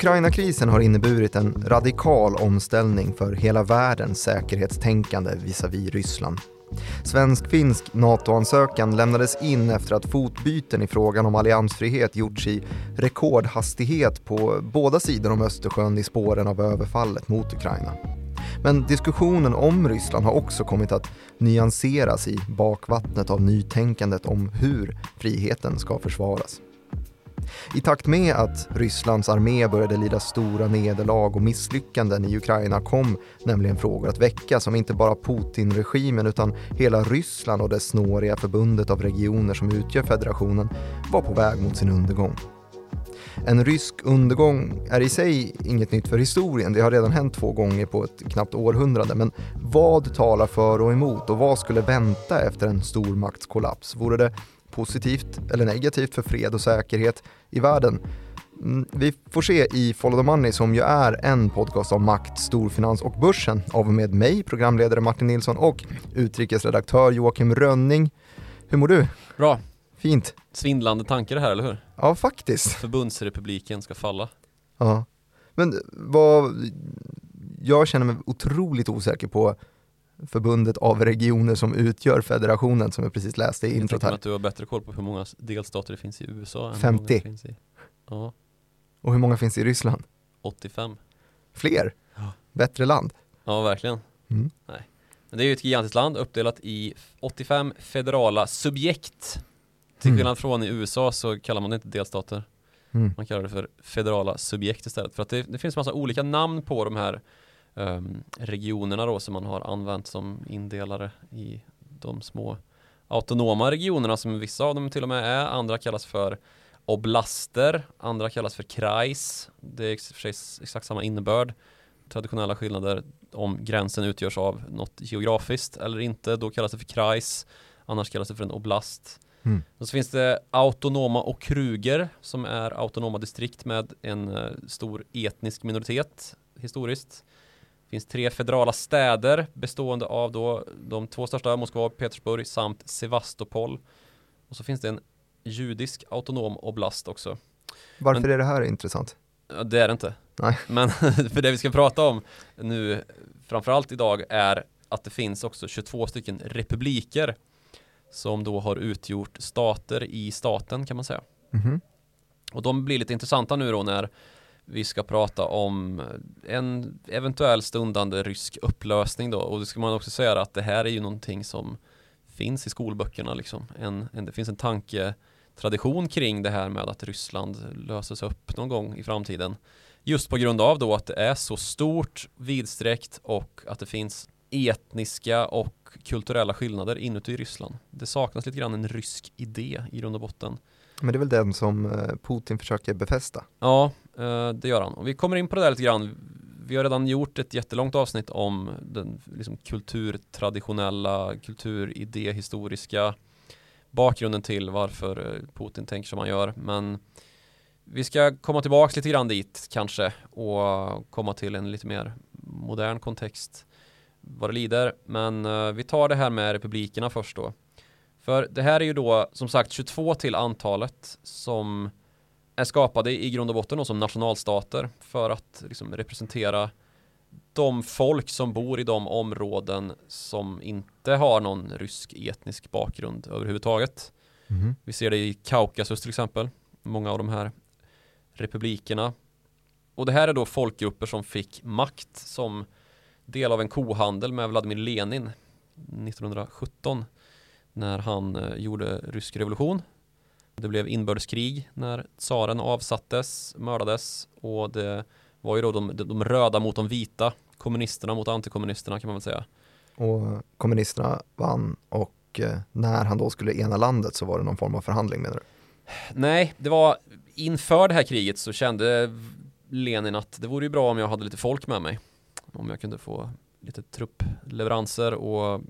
Ukraina-krisen har inneburit en radikal omställning för hela världens säkerhetstänkande visavi Ryssland. Svensk-finsk NATO-ansökan lämnades in efter att fotbyten i frågan om alliansfrihet gjorts i rekordhastighet på båda sidor om Östersjön i spåren av överfallet mot Ukraina. Men diskussionen om Ryssland har också kommit att nyanseras i bakvattnet av nytänkandet om hur friheten ska försvaras. I takt med att Rysslands armé började lida stora nederlag och misslyckanden i Ukraina kom nämligen frågor att väcka som inte bara Putin-regimen utan hela Ryssland och det snåriga förbundet av regioner som utgör federationen var på väg mot sin undergång. En rysk undergång är i sig inget nytt för historien, det har redan hänt två gånger på ett knappt århundrade, men vad talar för och emot och vad skulle vänta efter en stormaktskollaps? Vore det positivt eller negativt för fred och säkerhet i världen. Mm, vi får se i Follow the Money som ju är en podcast om makt, storfinans och börsen av och med mig, programledare Martin Nilsson och utrikesredaktör Joakim Rönning. Hur mår du? Bra. Fint. Svindlande tanke det här, eller hur? Ja, faktiskt. Förbundsrepubliken ska falla. Ja. Men vad, jag känner mig otroligt osäker på förbundet av regioner som utgör federationen som jag precis läste i introt här. att du har bättre koll på hur många delstater det finns i USA 50 finns i... Ja. Och hur många finns i Ryssland? 85 Fler? Ja. Bättre land? Ja, verkligen mm. Nej. Men det är ju ett gigantiskt land uppdelat i 85 federala subjekt Till mm. skillnad mm. från i USA så kallar man det inte delstater mm. Man kallar det för federala subjekt istället för att det, det finns massa olika namn på de här um, regionerna då som man har använt som indelare i de små autonoma regionerna som vissa av dem till och med är, andra kallas för oblaster, andra kallas för kreis. Det är för sig exakt samma innebörd. Traditionella skillnader om gränsen utgörs av något geografiskt eller inte, då kallas det för kreis. Annars kallas det för en oblast. Mm. Och så finns det autonoma och kruger som är autonoma distrikt med en uh, stor etnisk minoritet historiskt finns tre federala städer bestående av då de två största Moskva och Petersburg samt Sevastopol. Och så finns det en judisk autonom oblast också. Varför Men, är det här intressant? Det är det inte. Nej. Men för det vi ska prata om nu framförallt idag är att det finns också 22 stycken republiker som då har utgjort stater i staten kan man säga. Mm -hmm. Och de blir lite intressanta nu då när vi ska prata om en eventuell stundande rysk upplösning då och det ska man också säga att det här är ju någonting som finns i skolböckerna liksom. En, en, det finns en tanketradition kring det här med att Ryssland löses upp någon gång i framtiden. Just på grund av då att det är så stort, vidsträckt och att det finns etniska och kulturella skillnader inuti Ryssland. Det saknas lite grann en rysk idé i grund och botten. Men det är väl den som eh, Putin försöker befästa? Ja, Eh, det gör han. Och vi kommer in på det där lite grann. Vi har redan gjort ett jättelångt avsnitt om den liksom, kulturtraditionella, kulturidéhistoriska bakgrunden till varför eh, Putin tänker som han gör. Men vi ska komma tillbaka lite grann dit kanske och komma till en lite mer modern kontext vad det lider. Men eh, vi tar det här med republikerna först då. För det här är ju då som sagt 22 till antalet som är skapade i grund och botten som nationalstater för att liksom representera de folk som bor i de områden som inte har någon rysk etnisk bakgrund överhuvudtaget. Mm. Vi ser det i Kaukasus till exempel, många av de här republikerna. Och det här är då folkgrupper som fick makt som del av en kohandel med Vladimir Lenin 1917 när han eh, gjorde rysk revolution. Det blev inbördeskrig när tsaren avsattes, mördades och det var ju då de, de röda mot de vita, kommunisterna mot antikommunisterna kan man väl säga. Och kommunisterna vann och eh, när han då skulle ena landet så var det någon form av förhandling menar du? Nej, det var inför det här kriget så kände Lenin att det vore ju bra om jag hade lite folk med mig. Om jag kunde få lite truppleveranser och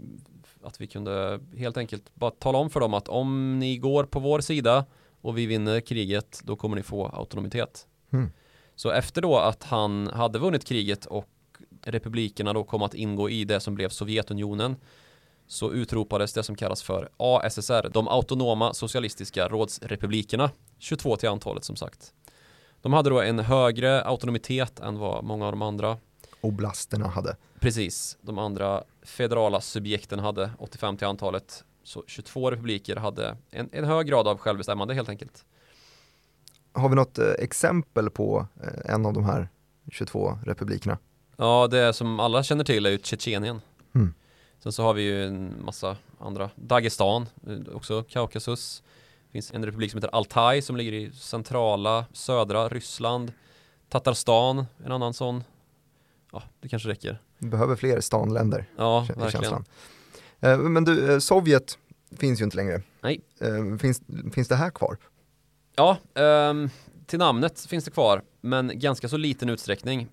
att vi kunde helt enkelt bara tala om för dem att om ni går på vår sida och vi vinner kriget då kommer ni få autonomitet. Mm. Så efter då att han hade vunnit kriget och republikerna då kom att ingå i det som blev Sovjetunionen så utropades det som kallas för ASSR, de autonoma socialistiska rådsrepublikerna, 22 till antalet som sagt. De hade då en högre autonomitet än vad många av de andra Oblasterna hade. Precis, de andra federala subjekten hade 85 till antalet. Så 22 republiker hade en, en hög grad av självbestämmande helt enkelt. Har vi något eh, exempel på eh, en av de här 22 republikerna? Ja, det som alla känner till är ju Tjetjenien. Mm. Sen så har vi ju en massa andra. Dagestan, eh, också Kaukasus. Det finns en republik som heter Altaj som ligger i centrala, södra Ryssland. Tatarstan, en annan sån. Ja, det kanske räcker. Vi behöver fler stanländer. Ja, verkligen. känslan. Eh, Men du, eh, Sovjet finns ju inte längre. Nej. Eh, Finns, finns det här kvar? Ja, ehm, till namnet finns det kvar, men ganska så liten utsträckning.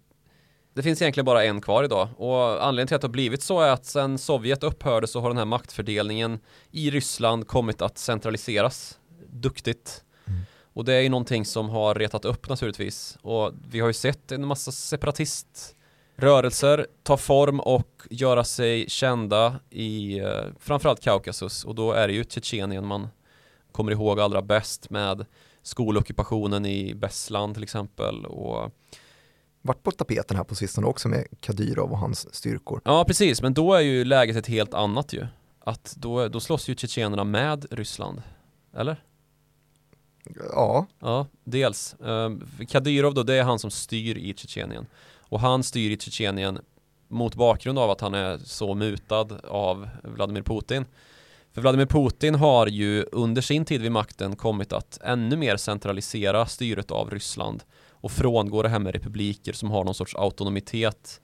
Det finns egentligen bara en kvar idag och anledningen till att det har blivit så är att sedan Sovjet upphörde så har den här maktfördelningen i Ryssland kommit att centraliseras duktigt. Mm. Och det är ju någonting som har retat upp naturligtvis. Och vi har ju sett en massa separatiströrelser ta form och göra sig kända i eh, framförallt Kaukasus och då är det ju Tjetjenien man kommer ihåg allra bäst med skolockupationen i Bessland till exempel och Vart på tapeten här på sistone också med Kadyrov och hans styrkor. ja precis men då är ju läget ett helt annat ju att då, då slåss ju tjetjenerna med Ryssland eller? Ja, Ja, dels. Um, Kadyrov då, det är han som styr i Tjetjenien. Och han styr i Tjetjenien mot bakgrund av att han är så mutad av Vladimir Putin. För Vladimir Putin har ju under sin tid vid makten kommit att ännu mer centralisera styret av Ryssland och frångå det här med republiker som har någon sorts autonomitet.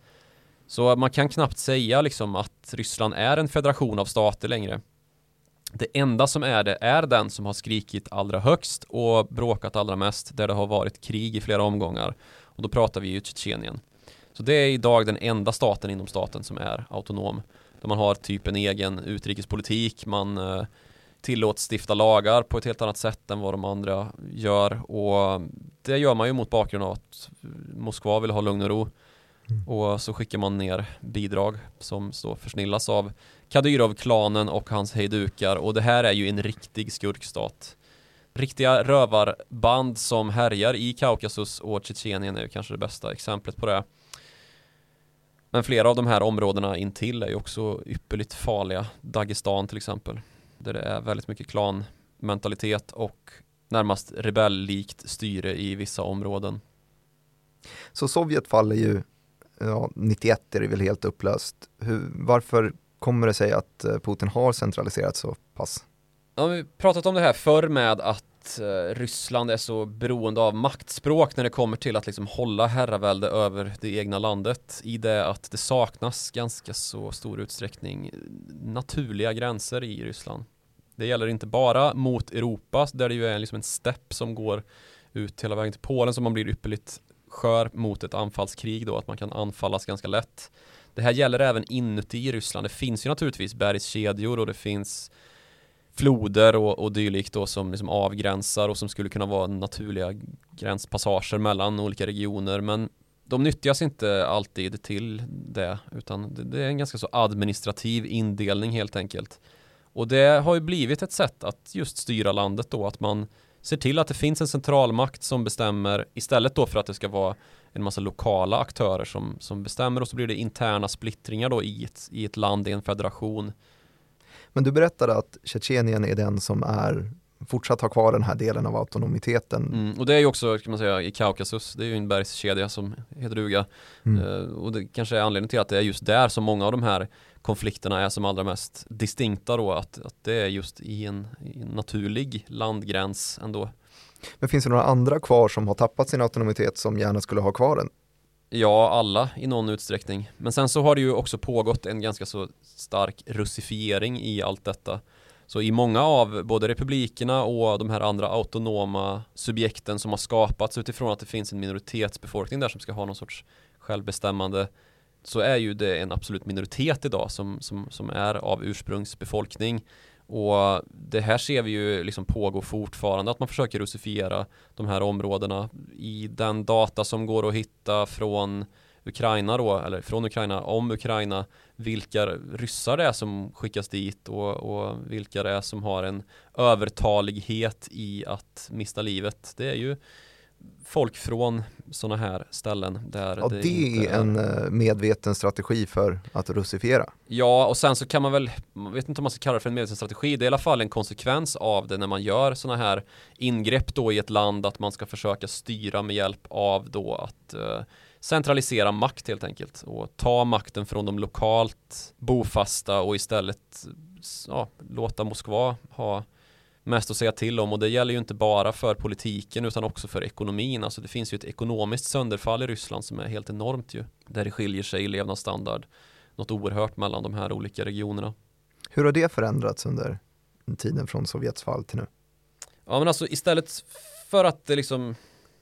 Så man kan knappt säga liksom att Ryssland är en federation av stater längre. Det enda som är det är den som har skrikit allra högst och bråkat allra mest där det har varit krig i flera omgångar. Och då pratar vi ju Tjetjenien. Så det är idag den enda staten inom staten som är autonom. Där man har typ en egen utrikespolitik, man eh, tillåts stifta lagar på ett helt annat sätt än vad de andra gör och det gör man ju mot bakgrund av att Moskva vill ha lugn och ro och så skickar man ner bidrag som så försnillas av Kadyrov-klanen och hans hejdukar och det här är ju en riktig skurkstat. Riktiga rövarband som härjar i Kaukasus och Tjetjenien är ju kanske det bästa exemplet på det. Men flera av de här områdena intill är ju också ypperligt farliga. Dagestan till exempel. Där det är väldigt mycket klanmentalitet och närmast rebelllikt styre i vissa områden. så Sovjet faller ju, ja, 91 är det väl helt upplöst. Hur, varför kommer det sig att eh, Putin har centraliserat så pass? Ja, vi har pratat om det här förr med att Eh, Ryssland är så beroende av maktspråk när det kommer till att liksom hålla herravälde över det egna landet i det att det saknas ganska så stor utsträckning naturliga gränser i Ryssland. Det gäller inte bara mot Europa där det ju är liksom en stepp som går ut hela vägen till Polen som man blir ypperligt skör mot ett anfallskrig då att man kan anfallas ganska lätt. Det här gäller även inuti Ryssland. Det finns ju naturligtvis bergskedjor och det finns floder och, och dylikt då som liksom avgränsar och som skulle kunna vara naturliga gränspassager mellan olika regioner men de nyttjas inte alltid till det utan det, det är en ganska så administrativ indelning helt enkelt. Och det har ju blivit ett sätt att just styra landet då att man ser till att det finns en centralmakt som bestämmer istället då för att det ska vara en massa lokala aktörer som, som bestämmer och så blir det interna splittringar då i ett, i ett land, i en federation. Men du berättade att Tjetjenien är den som är fortsatt har kvar den här delen av autonomiteten. Mm, och det är ju också, kan man säga, i Kaukasus, det är ju en bergskedja som heter duga. Mm. Eh, och det kanske är anledningen till att det är just där som många av de här konflikterna är som allra mest distinkta då, att, att det är just i en, i en naturlig landgräns ändå. Men finns det några andra kvar som har tappat sin autonomitet som gärna skulle ha kvar den? Ja, alla i någon utsträckning. Men sen så har det ju också pågått en ganska så stark russifiering i allt detta. Så i många av både republikerna och de här andra autonoma subjekten som har skapats utifrån att det finns en minoritetsbefolkning där som ska ha någon sorts självbestämmande så är ju det en absolut minoritet idag som, som, som är av ursprungsbefolkning och det här ser vi ju liksom pågå fortfarande att man försöker russifiera de här områdena i den data som går att hitta från Ukraina då, eller från Ukraina om Ukraina, vilka ryssar det är som skickas dit och, och vilka det är som har en övertalighet i att mista livet. Det är ju folk från sådana här ställen där ja, det, det är en eh, medveten strategi för att russifiera. Ja, och sen så kan man väl, man vet inte om man ska kalla det för en medveten strategi, det är i alla fall en konsekvens av det när man gör sådana här ingrepp då i ett land att man ska försöka styra med hjälp av då att uh, centralisera makt helt enkelt och ta makten från de lokalt bofasta och istället ja, låta Moskva ha mest att säga till om och det gäller ju inte bara för politiken utan också för ekonomin. Alltså det finns ju ett ekonomiskt sönderfall i Ryssland som är helt enormt ju. Där det skiljer sig i levnadsstandard något oerhört mellan de här olika regionerna. Hur har det förändrats under tiden från Sovjets fall till nu? Ja men alltså istället för att det liksom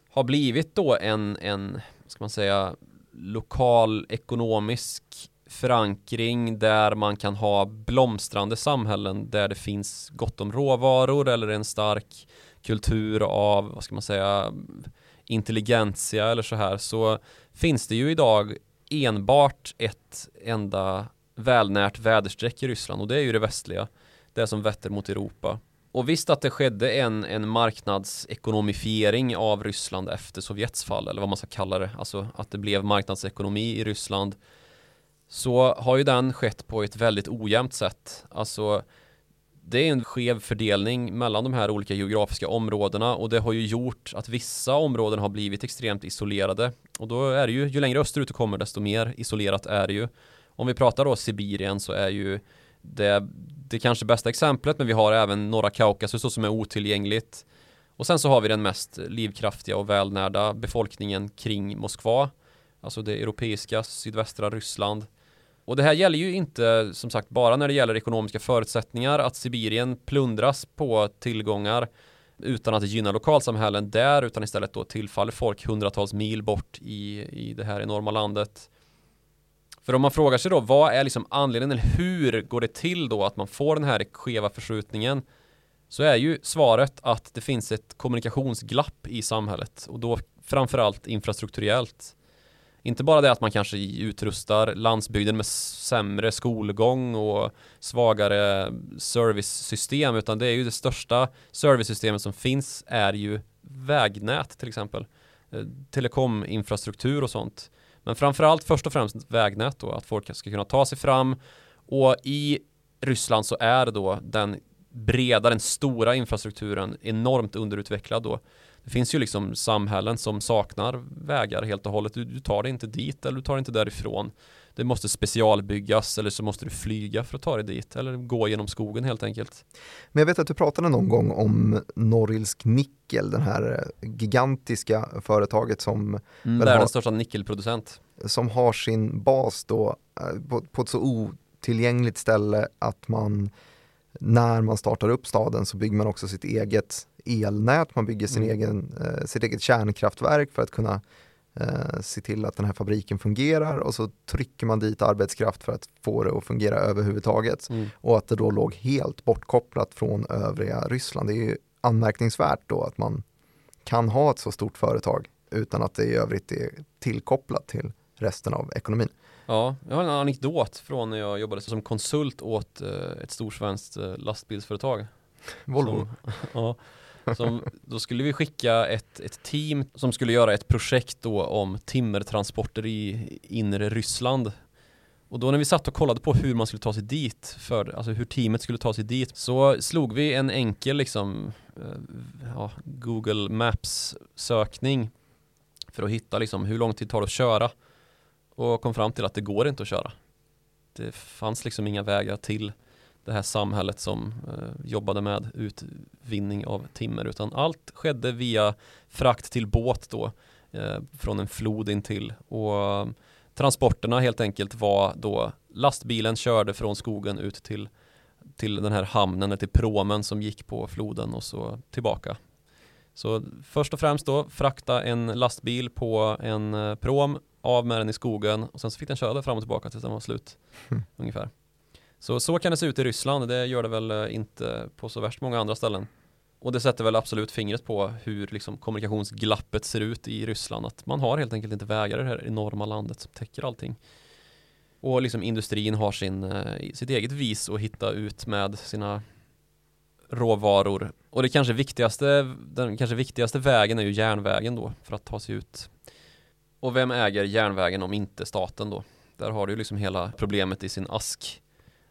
har blivit då en, en ska man säga, lokal ekonomisk förankring där man kan ha blomstrande samhällen där det finns gott om råvaror eller en stark kultur av, vad ska man säga, intelligentia eller så här så finns det ju idag enbart ett enda välnärt väderstreck i Ryssland och det är ju det västliga, det som vetter mot Europa. Och visst att det skedde en, en marknadsekonomifiering av Ryssland efter Sovjets fall, eller vad man ska kalla det, alltså att det blev marknadsekonomi i Ryssland så har ju den skett på ett väldigt ojämnt sätt. Alltså det är en skev fördelning mellan de här olika geografiska områdena och det har ju gjort att vissa områden har blivit extremt isolerade och då är det ju, ju längre österut du kommer desto mer isolerat är det ju. Om vi pratar då Sibirien så är ju det, det kanske bästa exemplet men vi har även norra Kaukasus som är otillgängligt och sen så har vi den mest livskraftiga och välnärda befolkningen kring Moskva alltså det europeiska sydvästra Ryssland och det här gäller ju inte som sagt bara när det gäller ekonomiska förutsättningar att Sibirien plundras på tillgångar utan att gynna lokalsamhällen där utan istället då tillfaller folk hundratals mil bort i, i det här enorma landet. För om man frågar sig då vad är liksom anledningen eller hur går det till då att man får den här skeva förskjutningen så är ju svaret att det finns ett kommunikationsglapp i samhället och då framförallt infrastrukturellt. Inte bara det att man kanske utrustar landsbygden med sämre skolgång och svagare servicesystem utan det är ju det största servicesystemet som finns är ju vägnät till exempel. Eh, telekominfrastruktur och sånt. Men framförallt först och främst vägnät då, att folk ska kunna ta sig fram och i Ryssland så är då den breda, den stora infrastrukturen enormt underutvecklad då. Det finns ju liksom samhällen som saknar vägar helt och hållet. Du, du tar dig inte dit eller du tar dig inte därifrån. Det måste specialbyggas eller så måste du flyga för att ta dig dit eller gå genom skogen helt enkelt. Men jag vet att du pratade någon gång om Norilsk Nickel, den här gigantiska företaget som mm, världens har, största nickelproducent. Som har sin bas då eh, på, på ett så otillgängligt ställe att man när man startar upp staden så bygger man också sitt eget elnät, man bygger sin mm. egen, eh, sitt eget kärnkraftverk för att kunna eh, se till att den här fabriken fungerar och så trycker man dit arbetskraft för att få det att fungera överhuvudtaget. Mm. Och att det då låg helt bortkopplat från övriga Ryssland. Det är ju anmärkningsvärt då att man kan ha ett så stort företag utan att det i övrigt är tillkopplat till resten av ekonomin. Ja, jag har en anekdot från när jag jobbade som konsult åt eh, ett stort svenskt eh, lastbilsföretag. Volvo? Som, ja, som, då skulle vi skicka ett, ett team som skulle göra ett projekt då om timmertransporter i inre Ryssland. Och då när vi satt och kollade på hur man skulle ta sig dit, för, alltså hur teamet skulle ta sig dit, så slog vi en enkel liksom, eh, ja, Google Maps sökning för att hitta liksom hur lång tid tar det att köra och kom fram till att det går inte att köra. Det fanns liksom inga vägar till det här samhället som eh, jobbade med utvinning av timmer utan allt skedde via frakt till båt då eh, från en flod in till och eh, transporterna helt enkelt var då lastbilen körde från skogen ut till till den här hamnen, eller till promen som gick på floden och så tillbaka. Så först och främst då frakta en lastbil på en eh, prom, av med den i skogen och sen så fick den köra fram och tillbaka tills den var slut. Mm. Ungefär. Så så kan det se ut i Ryssland, det gör det väl eh, inte på så värst många andra ställen. Och det sätter väl absolut fingret på hur liksom kommunikationsglappet ser ut i Ryssland. Att man har helt enkelt inte vägar i det här enorma landet som täcker allting. Och liksom industrin har sin, eh, sitt eget vis att hitta ut med sina råvaror. Och det kanske viktigaste, den kanske viktigaste vägen är ju järnvägen då för att ta sig ut. Och vem äger järnvägen om inte staten då? Där har du ju liksom hela problemet i sin ask.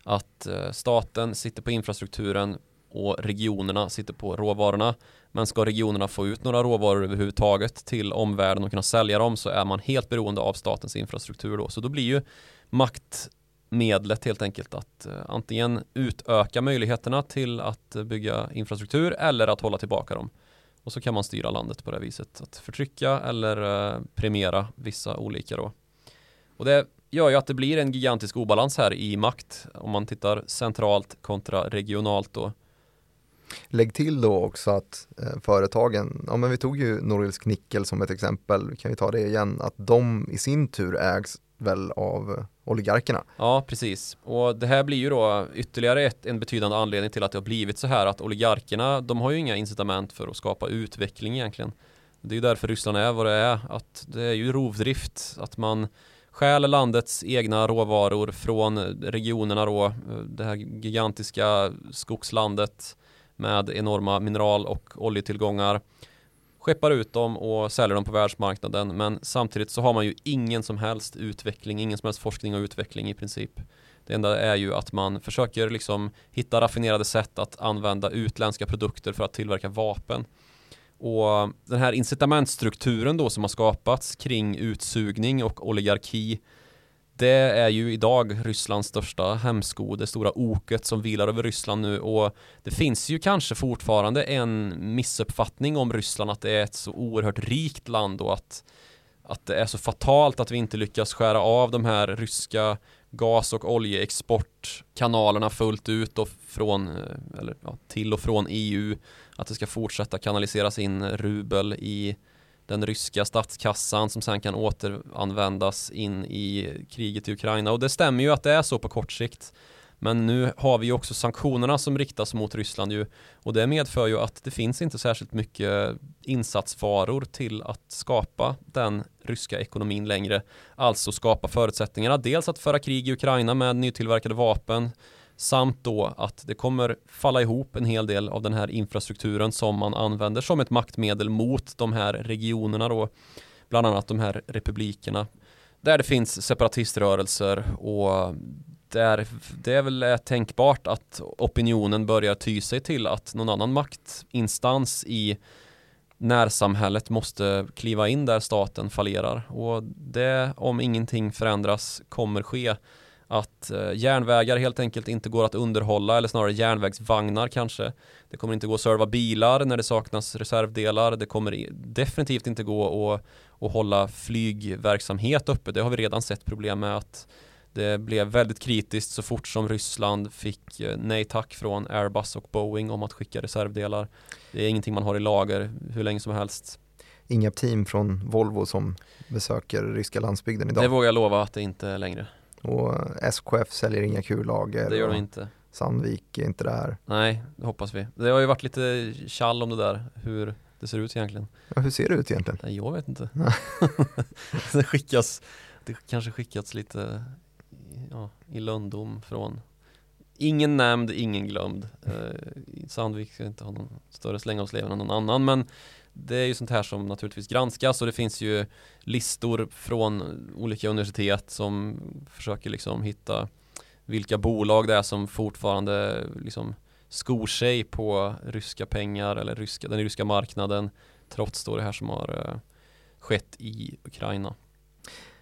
Att eh, staten sitter på infrastrukturen och regionerna sitter på råvarorna. Men ska regionerna få ut några råvaror överhuvudtaget till omvärlden och kunna sälja dem så är man helt beroende av statens infrastruktur då. Så då blir ju maktmedlet helt enkelt att eh, antingen utöka möjligheterna till att eh, bygga infrastruktur eller att hålla tillbaka dem. Och så kan man styra landet på det viset. Att förtrycka eller eh, premiera vissa olika då. Och det gör ju att det blir en gigantisk obalans här i makt om man tittar centralt kontra regionalt då. Lägg till då också att eh, företagen, ja men vi tog ju Norilsk Nickel som ett exempel, kan vi ta det igen, att de i sin tur ägs väl av eh, oligarkerna. Ja, precis. Och det här blir ju då ytterligare ett, en betydande anledning till att det har blivit så här att oligarkerna, de har ju inga incitament för att skapa utveckling egentligen. Det är ju därför Ryssland är vad det är, att det är ju rovdrift, att man stjäl landets egna råvaror från regionerna då, eh, det här gigantiska skogslandet med enorma mineral och oljetillgångar skeppar ut dem och säljer dem på världsmarknaden men samtidigt så har man ju ingen som helst utveckling, ingen som helst forskning och utveckling i princip. Det enda är ju att man försöker liksom hitta raffinerade sätt att använda utländska produkter för att tillverka vapen. Och den här incitamentstrukturen då som har skapats kring utsugning och oligarki det är ju idag Rysslands största hämsko, det stora oket som vilar över Ryssland nu och det finns ju kanske fortfarande en missuppfattning om Ryssland att det är ett så oerhört rikt land och att, att det är så fatalt att vi inte lyckas skära av de här ryska gas och oljeexportkanalerna fullt ut och från, eh, eller ja, till och från EU att det ska fortsätta kanaliseras in rubel i den ryska statskassan som sen kan återanvändas in i kriget i Ukraina och det stämmer ju att det är så på kort sikt. Men nu har vi ju också sanktionerna som riktas mot Ryssland ju och det medför ju att det finns inte särskilt mycket insatsvaror till att skapa den ryska ekonomin längre. Alltså skapa förutsättningarna dels att föra krig i Ukraina med nytillverkade vapen Samt då att det kommer falla ihop en hel del av den här infrastrukturen som man använder som ett maktmedel mot de här regionerna då. Bland annat de här republikerna. Där det finns separatiströrelser och där det är väl tänkbart att opinionen börjar ty sig till att någon annan maktinstans i närsamhället måste kliva in där staten fallerar och det om ingenting förändras kommer ske att eh, järnvägar helt enkelt inte går att underhålla eller snarare järnvägsvagnar kanske. Det kommer inte gå att serva bilar när det saknas reservdelar. Det kommer definitivt inte gå att, att hålla flygverksamhet uppe. Det har vi redan sett problem med att det blev väldigt kritiskt så fort som Ryssland fick eh, nej tack från Airbus och Boeing om att skicka reservdelar. Det är ingenting man har i lager hur länge som helst. Inga team från Volvo som besöker ryska landsbygden idag. Det vågar jag lova att det inte är längre. Och SKF säljer inga kullager. Det gör de inte. Sandvik är inte där. Nej, det hoppas vi. Det har ju varit lite kall om det där, hur det ser ut egentligen. Ja, hur ser det ut egentligen? Nej, jag vet inte. det skickas, det kanske skickats lite ja, i lönndom från Ingen nämnd, ingen glömd. Eh, Sandvik ska inte ha någon större släng av sleven än någon annan men det är ju sånt här som naturligtvis granskas och det finns ju listor från olika universitet som försöker liksom hitta vilka bolag det är som fortfarande liksom skor sig på ryska pengar eller ryska, den ryska marknaden trots då det här som har uh, skett i Ukraina.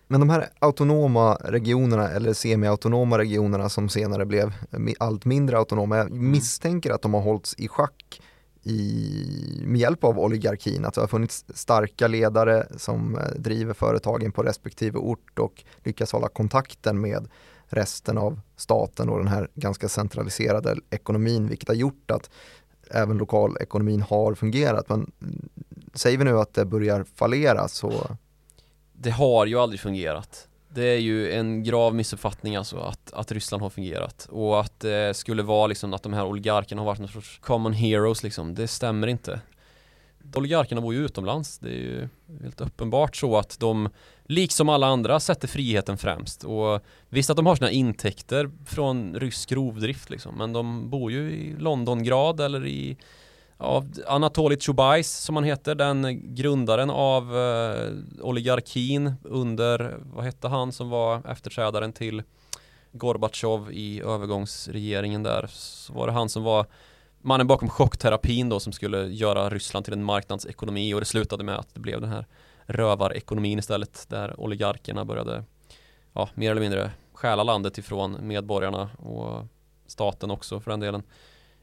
Men de här autonoma regionerna eller semi-autonoma regionerna som senare blev allt mindre autonoma, jag mm. misstänker att de har hållits i schack i, med hjälp av oligarkin, att det har funnits starka ledare som eh, driver företagen på respektive ort och lyckas hålla kontakten med resten av staten och den här ganska centraliserade ekonomin vilket har gjort att även lokalekonomin har fungerat. Men mm, säger vi nu att det börjar fallera så Det har ju aldrig fungerat det är ju en grav missuppfattning alltså att, att Ryssland har fungerat. Och att det skulle vara liksom att de här oligarkerna har varit någon sorts common heroes liksom, det stämmer inte. Oligarkerna bor ju utomlands, det är ju helt uppenbart så att de liksom alla andra sätter friheten främst. Och visst att de har sina intäkter från rysk rovdrift liksom, men de bor ju i Londongrad eller i av Anatolij Chubais som han heter, den grundaren av eh, oligarkin under, vad hette han som var efterträdaren till Gorbatjov i övergångsregeringen där, så var det han som var mannen bakom chockterapin då som skulle göra Ryssland till en marknadsekonomi och det slutade med att det blev den här rövarekonomin istället där oligarkerna började ja, mer eller mindre stjäla landet ifrån medborgarna och staten också för den delen.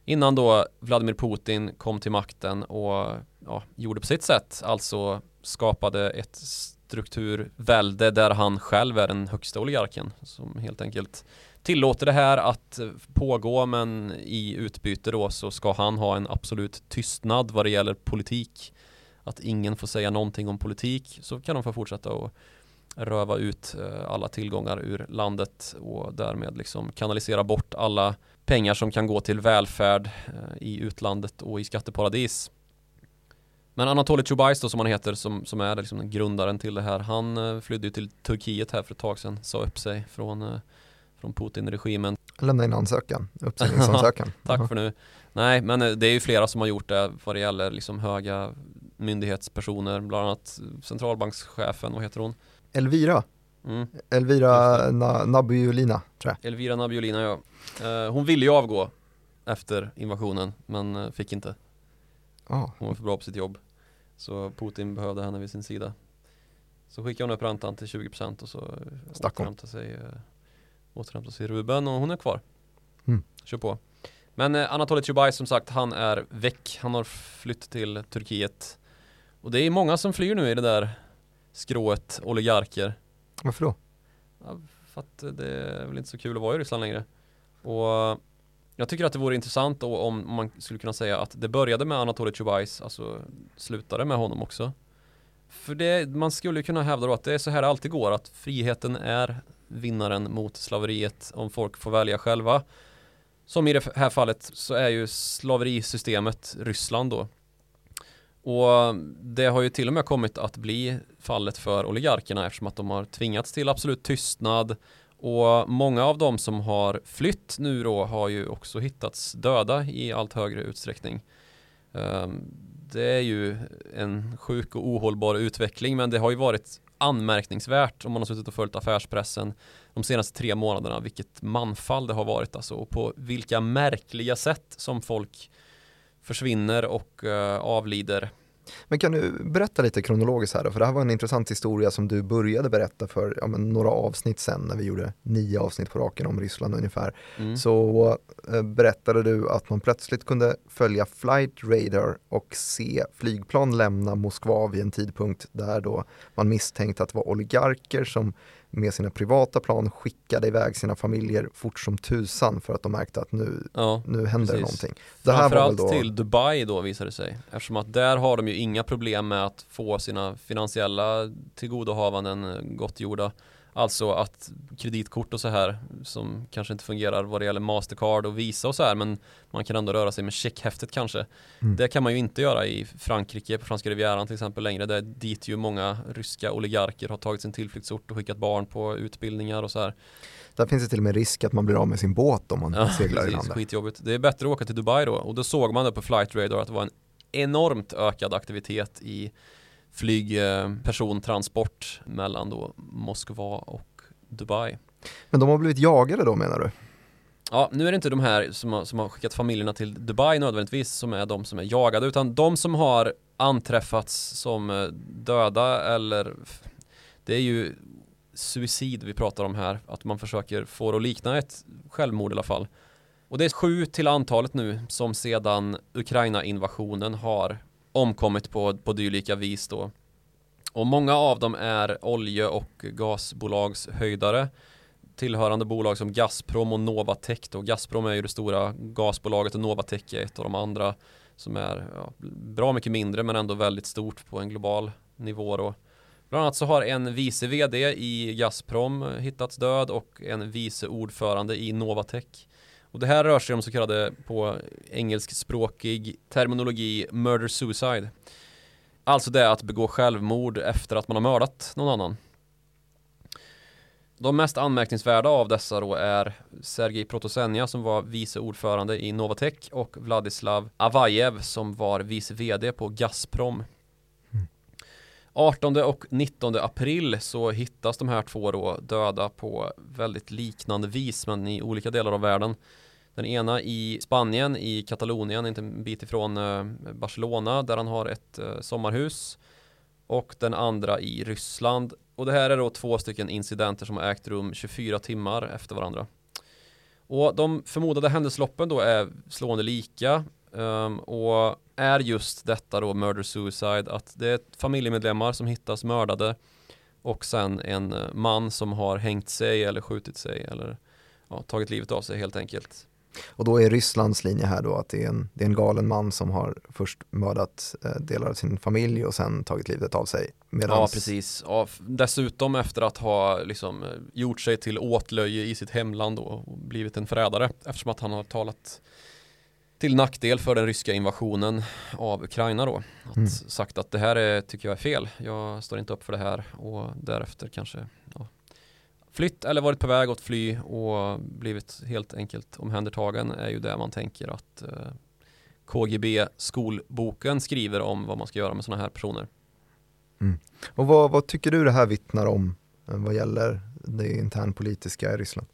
Innan då Vladimir Putin kom till makten och ja, gjorde på sitt sätt, alltså skapade ett strukturvälde där han själv är den högsta oligarken som helt enkelt tillåter det här att pågå men i utbyte då så ska han ha en absolut tystnad vad det gäller politik. Att ingen får säga någonting om politik så kan de få fortsätta att röva ut eh, alla tillgångar ur landet och därmed liksom kanalisera bort alla pengar som kan gå till välfärd eh, i utlandet och i skatteparadis. Men Anatoly Chubais då som han heter som, som är liksom grundaren till det här han eh, flydde till Turkiet här för ett tag sedan sa upp sig från från Putin-regimen. Lämna in ansökan, uppsägningsansökan. Tack för nu. Nej, men eh, det är ju flera som har gjort det vad det gäller liksom höga myndighetspersoner, bland annat centralbankschefen, vad heter hon? Elvira. Mm. Elvira Na Nabiulina, tror jag. Elvira Nabiulina, ja. Eh, hon ville ju avgå efter invasionen, men eh, fick inte. Oh. Hon var för bra på sitt jobb. Så Putin behövde henne vid sin sida. Så skickade hon upp räntan till 20% och så Stack hon. sig återhämta sig Ruben och hon är kvar. Mm. Kör på. Men eh, Anatoly Chubay som sagt, han är väck. Han har flytt till Turkiet. Och det är många som flyr nu i det där skrået oligarker. Varför då? Ja, för att det är väl inte så kul att vara i Ryssland längre. Och jag tycker att det vore intressant då om man skulle kunna säga att det började med Anatoly Chubais, alltså slutade med honom också. För det, man skulle kunna hävda då att det är så här det alltid går, att friheten är vinnaren mot slaveriet om folk får välja själva. Som i det här fallet så är ju slaverisystemet Ryssland då. Och det har ju till och med kommit att bli fallet för oligarkerna eftersom att de har tvingats till absolut tystnad och många av dem som har flytt nu då har ju också hittats döda i allt högre utsträckning. Ehm, det är ju en sjuk och ohållbar utveckling men det har ju varit anmärkningsvärt om man har suttit och följt affärspressen de senaste tre månaderna vilket manfall det har varit alltså och på vilka märkliga sätt som folk försvinner och uh, avlider men kan du berätta lite kronologiskt här då? För det här var en intressant historia som du började berätta för ja, några avsnitt sen när vi gjorde nio avsnitt på raken om Ryssland ungefär. Mm. Så eh, berättade du att man plötsligt kunde följa flight radar och se flygplan lämna Moskva vid en tidpunkt där då man misstänkte att det var oligarker som med sina privata plan skickade iväg sina familjer fort som tusan för att de märkte att nu, ja, nu händer precis. någonting. Det här Framförallt då... till Dubai då visade det sig eftersom att där har de ju inga problem med att få sina finansiella tillgodohavanden gottgjorda Alltså att kreditkort och så här som kanske inte fungerar vad det gäller Mastercard och Visa och så här men man kan ändå röra sig med checkhäftet kanske. Mm. Det kan man ju inte göra i Frankrike, på franska rivieran till exempel längre. Det är dit ju många ryska oligarker har tagit sin tillflyktsort och skickat barn på utbildningar och så här. Där finns det till och med risk att man blir av med sin båt om man ja, seglar precis, i landet. Skitjobbigt. Det är bättre att åka till Dubai då och då såg man det på Flight Radar att det var en enormt ökad aktivitet i flygpersontransport mellan då Moskva och Dubai. Men de har blivit jagade då menar du? Ja, nu är det inte de här som har, som har skickat familjerna till Dubai nödvändigtvis som är de som är jagade utan de som har anträffats som eh, döda eller det är ju suicid vi pratar om här, att man försöker få det att likna ett självmord i alla fall. Och det är sju till antalet nu som sedan Ukraina-invasionen har omkommit på, på dylika vis då. Och många av dem är olje och gasbolagshöjdare. tillhörande bolag som Gazprom och Novatech då. Gazprom är ju det stora gasbolaget och Novatech är ett av de andra som är ja, bra mycket mindre men ändå väldigt stort på en global nivå då. Bland annat så har en vice vd i Gazprom hittats död och en vice ordförande i Novatech. Och det här rör sig om så kallade på engelskspråkig terminologi murder suicide. Alltså det är att begå självmord efter att man har mördat någon annan. De mest anmärkningsvärda av dessa då är Sergej Protosenja som var vice ordförande i Novatech och Vladislav Avajev som var vice vd på Gazprom. 18 och 19 april så hittas de här två då döda på väldigt liknande vis men i olika delar av världen. Den ena i Spanien, i Katalonien, inte en bit ifrån eh, Barcelona där han har ett eh, sommarhus. Och den andra i Ryssland. Och det här är då två stycken incidenter som har ägt rum 24 timmar efter varandra. Och de förmodade händelseloppen då är slående lika. Um, och är just detta då murder suicide att det är familjemedlemmar som hittas mördade och sen en eh, man som har hängt sig eller skjutit sig eller ja, tagit livet av sig helt enkelt. Och då är Rysslands linje här då att det är en, det är en galen man som har först mördat eh, delar av sin familj och sen tagit livet av sig. Medans... Ja, precis. Ja, dessutom efter att ha liksom, eh, gjort sig till åtlöje i sitt hemland och blivit en förrädare eftersom att han har talat till nackdel för den ryska invasionen av Ukraina då. Att mm. sagt att det här är, tycker jag är fel. Jag står inte upp för det här och därefter kanske ja, flytt eller varit på väg att fly och blivit helt enkelt omhändertagen är ju det man tänker att eh, KGB skolboken skriver om vad man ska göra med sådana här personer. Mm. Och vad, vad, tycker du det här vittnar om eh, vad gäller det internpolitiska i Ryssland?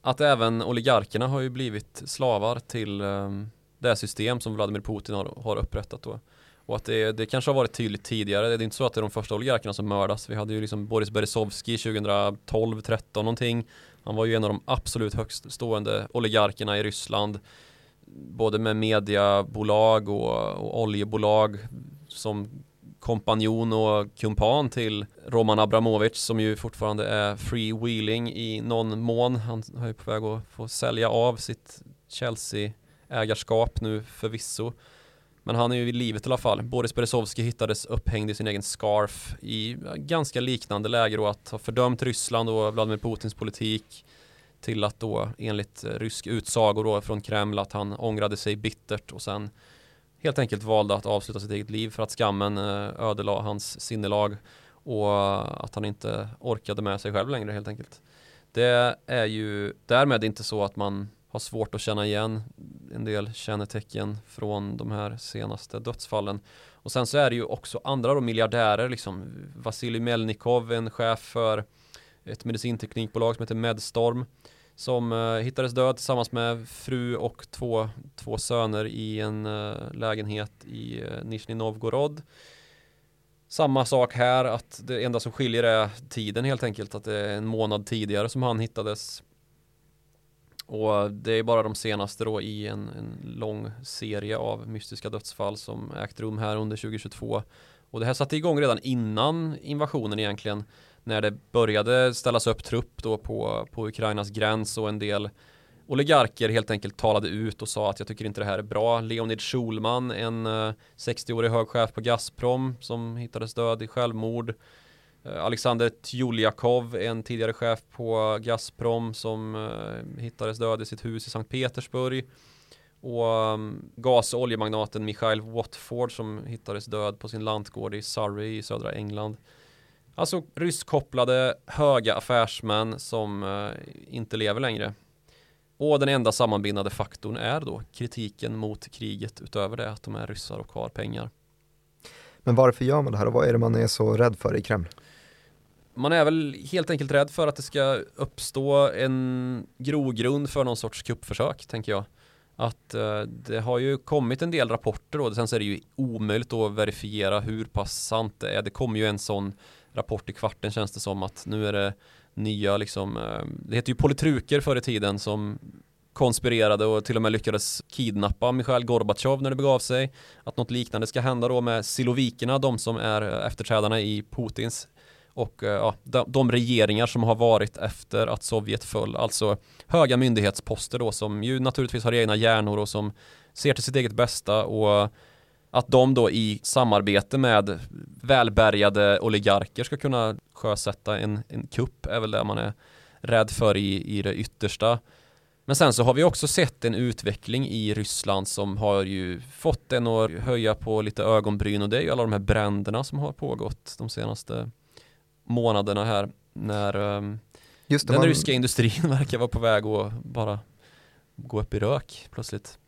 Att även oligarkerna har ju blivit slavar till eh, det system som Vladimir Putin har, har upprättat då. Och att det, det kanske har varit tydligt tidigare. Det är inte så att det är de första oligarkerna som mördas. Vi hade ju liksom Boris Berezovski 2012, 13 någonting. Han var ju en av de absolut högst stående oligarkerna i Ryssland. Både med mediebolag och, och oljebolag som kompanjon och kumpan till Roman Abramovic som ju fortfarande är freewheeling i någon mån. Han är ju på väg att få sälja av sitt Chelsea-ägarskap nu förvisso. Men han är ju i livet i alla fall. Boris Berezovski hittades upphängd i sin egen scarf i ganska liknande läge då att ha fördömt Ryssland och Vladimir Putins politik till att då enligt eh, rysk utsago då från Kreml att han ångrade sig bittert och sen helt enkelt valde att avsluta sitt eget liv för att skammen eh, ödelade hans sinnelag och eh, att han inte orkade med sig själv längre helt enkelt. Det är ju därmed inte så att man har svårt att känna igen en del kännetecken från de här senaste dödsfallen. Och sen så är det ju också andra då miljardärer liksom. Vasilij Melnikov, en chef för ett medicinteknikbolag som heter Medstorm som eh, hittades död tillsammans med fru och två, två söner i en eh, lägenhet i eh, Nizjnij Novgorod. Samma sak här att det enda som skiljer är tiden helt enkelt att det är en månad tidigare som han hittades och det är bara de senaste då i en, en lång serie av mystiska dödsfall som ägt rum här under 2022. Och det här satte igång redan innan invasionen egentligen. När det började ställas upp trupp då på, på Ukrainas gräns och en del oligarker helt enkelt talade ut och sa att jag tycker inte det här är bra. Leonid Schulman, en eh, 60-årig hög chef på Gazprom som hittades död i självmord. Eh, Alexander Tjuljakov, en tidigare chef på Gazprom som eh, hittades död i sitt hus i Sankt Petersburg. Och mm, gas och oljemagnaten Michael Watford som hittades död på sin lantgård i Surrey i södra England. Alltså rysskopplade höga affärsmän som eh, inte lever längre. Och den enda sammanbindande faktorn är då kritiken mot kriget utöver det att de är ryssar och har pengar. Men varför gör man det här och vad är det man är så rädd för i Kreml? Man är väl helt enkelt rädd för att det ska uppstå en grogrund för någon sorts kuppförsök, tänker jag. Att eh, det har ju kommit en del rapporter då, sen så är det ju omöjligt att verifiera hur pass sant det är. Det kommer ju en sån rapport i kvarten känns det som att nu är det nya liksom, eh, det heter ju politruker förr i tiden som konspirerade och till och med lyckades kidnappa Mikhail Gorbatjov när det begav sig. Att något liknande ska hända då med silovikerna, de som är eh, efterträdarna i Putins och eh, ja, de, de, regeringar som har varit efter att Sovjet föll, alltså höga myndighetsposter då som ju naturligtvis har egna hjärnor och som ser till sitt eget bästa och att de då i samarbete med välbärgade oligarker ska kunna sjösätta en, en kupp är väl det man är rädd för i, i det yttersta. Men sen så har vi också sett en utveckling i Ryssland som har ju fått en att höja på lite ögonbryn och det är ju alla de här bränderna som har pågått de senaste månaderna här när um, Just det, den man... ryska industrin verkar vara på väg att bara gå upp i rök plötsligt.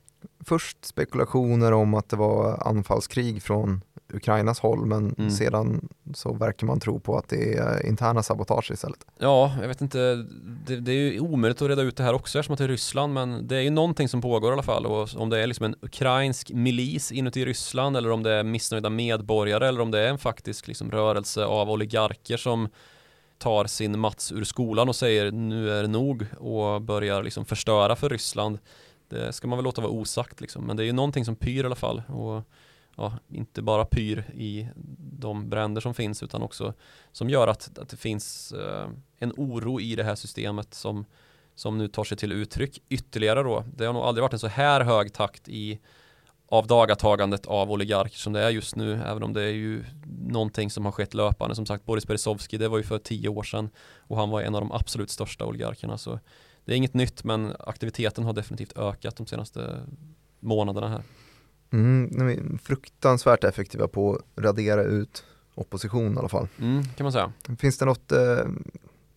Först spekulationer om att det var anfallskrig från Ukrainas håll men mm. sedan så verkar man tro på att det är interna sabotage istället. Ja, jag vet inte, det, det, är ju omöjligt att reda ut det här också eftersom att det är Ryssland men det är ju någonting som pågår i alla fall och om det är liksom en ukrainsk milis inuti Ryssland eller om det är missnöjda medborgare eller om det är en faktisk liksom rörelse av oligarker som tar sin Mats ur skolan och säger nu är det nog och börjar liksom förstöra för Ryssland. Det eh, ska man väl låta vara osagt liksom. men det är ju någonting som pyr i alla fall. Och ja, inte bara pyr i de bränder som finns utan också som gör att, att det finns eh, en oro i det här systemet som, som nu tar sig till uttryck ytterligare då. Det har nog aldrig varit en så här hög takt i avdagatagandet av oligarker som det är just nu, även om det är ju någonting som har skett löpande. Som sagt, Boris Berezovski, det var ju för tio år sedan och han var en av de absolut största oligarkerna. Så det är inget nytt, men aktiviteten har definitivt ökat de senaste månaderna här. Mm, fruktansvärt effektiva på att radera ut opposition i alla fall. Mm, kan man säga. Finns det något eh,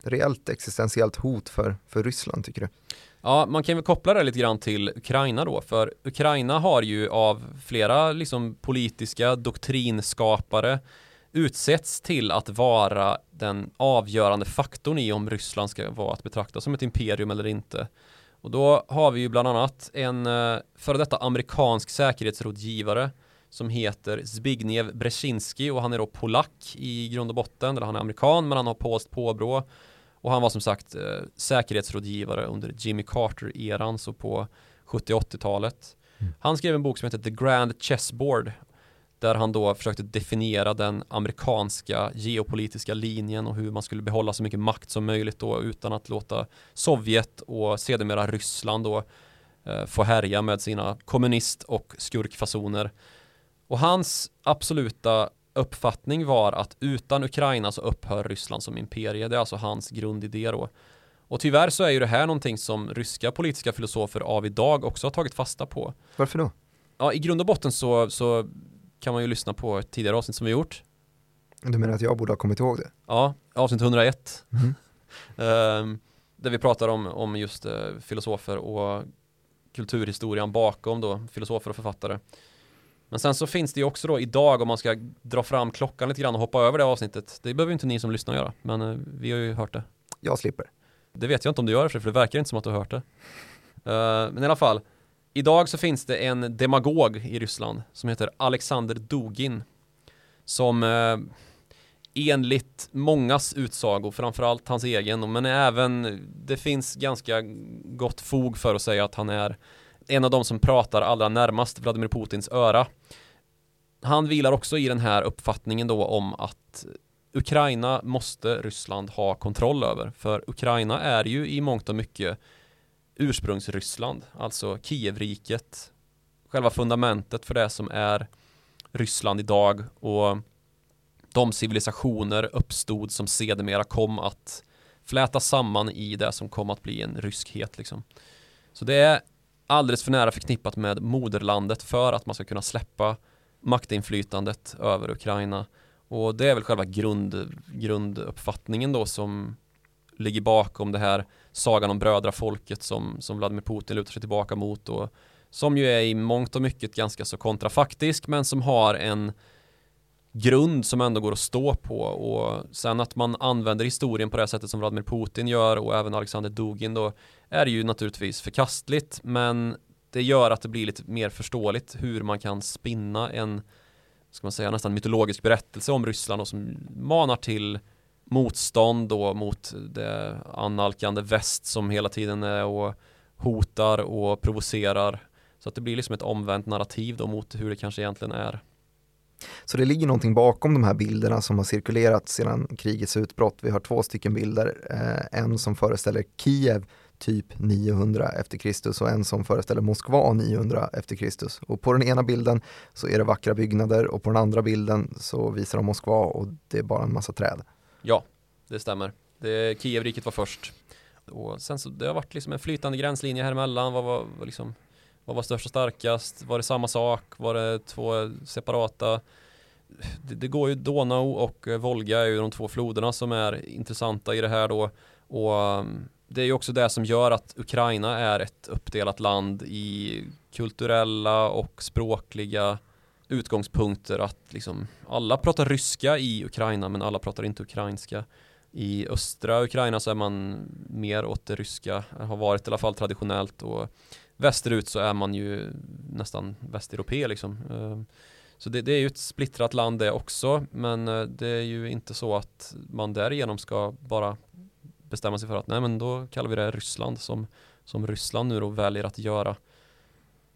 reellt existentiellt hot för, för Ryssland tycker du? Ja, man kan väl koppla det lite grann till Ukraina då, för Ukraina har ju av flera liksom politiska doktrinskapare utsetts till att vara den avgörande faktorn i om Ryssland ska vara att betrakta som ett imperium eller inte. Och då har vi ju bland annat en eh, före detta amerikansk säkerhetsrådgivare som heter Zbigniew Brzezinski och han är då polack i grund och botten, eller han är amerikan men han har polskt påbrå och han var som sagt eh, säkerhetsrådgivare under Jimmy Carter-eran så på 70-80-talet. Mm. Han skrev en bok som heter The Grand Chessboard där han då försökte definiera den amerikanska geopolitiska linjen och hur man skulle behålla så mycket makt som möjligt då utan att låta Sovjet och sedermera Ryssland då eh, få härja med sina kommunist och skurkfasoner. Och hans absoluta uppfattning var att utan Ukraina så upphör Ryssland som imperie. Det är alltså hans grundidé då. Och tyvärr så är ju det här någonting som ryska politiska filosofer av idag också har tagit fasta på. Varför då? Ja, i grund och botten så, så kan man ju lyssna på ett tidigare avsnitt som vi gjort. Du menar att jag borde ha kommit ihåg det? Ja, avsnitt 101. Mm. um, där vi pratar om, om just uh, filosofer och kulturhistorien bakom då, filosofer och författare. Men sen så finns det ju också då idag om man ska dra fram klockan lite grann och hoppa över det avsnittet. Det behöver inte ni som lyssnar göra, men uh, vi har ju hört det. Jag slipper. Det vet jag inte om du gör för det verkar inte som att du har hört det. Uh, men i alla fall, Idag så finns det en demagog i Ryssland som heter Alexander Dugin som eh, enligt mångas utsago, framförallt hans egen, men även det finns ganska gott fog för att säga att han är en av de som pratar allra närmast Vladimir Putins öra. Han vilar också i den här uppfattningen då om att Ukraina måste Ryssland ha kontroll över, för Ukraina är ju i mångt och mycket ursprungsryssland, alltså Kievriket, själva fundamentet för det som är Ryssland idag och de civilisationer uppstod som sedermera kom att fläta samman i det som kom att bli en ryskhet liksom. Så det är alldeles för nära förknippat med moderlandet för att man ska kunna släppa maktinflytandet över Ukraina. Och det är väl själva grund, grunduppfattningen då som ligger bakom det här sagan om brödrafolket som, som Vladimir Putin lutar sig tillbaka mot och som ju är i mångt och mycket ganska så kontrafaktisk men som har en grund som ändå går att stå på. Och sen att man använder historien på det sättet som Vladimir Putin gör och även Alexander Dugin då är ju naturligtvis förkastligt men det gör att det blir lite mer förståeligt hur man kan spinna en ska man säga nästan mytologisk berättelse om Ryssland och som manar till motstånd då mot det annalkande väst som hela tiden är och hotar och provocerar. Så att det blir liksom ett omvänt narrativ då mot hur det kanske egentligen är. Så det ligger någonting bakom de här bilderna som har cirkulerat sedan krigets utbrott. Vi har två stycken bilder, eh, en som föreställer Kiev typ 900 efter Kristus och en som föreställer Moskva 900 efter Kristus. Och på den ena bilden så är det vackra byggnader och på den andra bilden så visar de Moskva och det är bara en massa träd. Ja, det stämmer. Det, Kievriket var först. Och sen så det har varit liksom en flytande gränslinje här emellan. Vad var, var liksom, vad var störst och starkast? Var det samma sak? Var det två separata? Det, det går ju Donau och eh, Volga är ju de två floderna som är intressanta i det här då. Och mm, det är ju också det som gör att Ukraina är ett uppdelat land i kulturella och språkliga utgångspunkter att liksom alla pratar ryska i Ukraina men alla pratar inte ukrainska. I östra Ukraina så är man mer åt det ryska, har varit i alla fall traditionellt och västerut så är man ju nästan västeuropé liksom. Ehm, så det, det, är ju ett splittrat land det också men eh, det är ju inte så att man därigenom ska bara bestämma sig för att nej men då kallar vi det Ryssland som, som Ryssland nu då väljer att göra.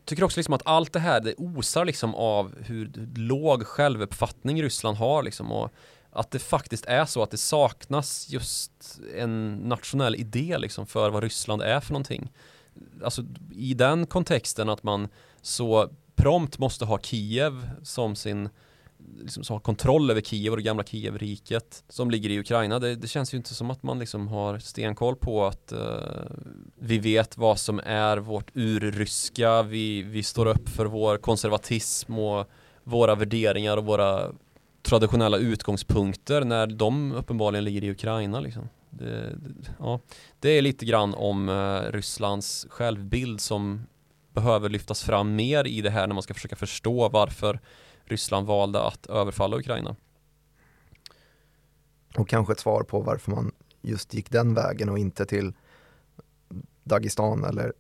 Tycker också liksom att allt det här det osar liksom av hur låg självuppfattning Ryssland har liksom och att det faktiskt är så att det saknas just en nationell idé liksom för vad Ryssland är för någonting. Alltså i den kontexten att man så prompt måste ha Kiev som sin liksom, som har kontroll över Kiev och det gamla Kievriket som ligger i Ukraina. Det, det, känns ju inte som att man liksom har stenkoll på att uh, vi vet vad som är vårt urryska, vi, vi står upp för vår konservatism och våra värderingar och våra traditionella utgångspunkter när de uppenbarligen ligger i Ukraina liksom. Det, det, ja, det är lite grann om uh, Rysslands självbild som behöver lyftas fram mer i det här när man ska försöka förstå varför Ryssland valde att överfalla Ukraina. Och kanske ett svar på varför man just gick den vägen och inte till Dagestan eller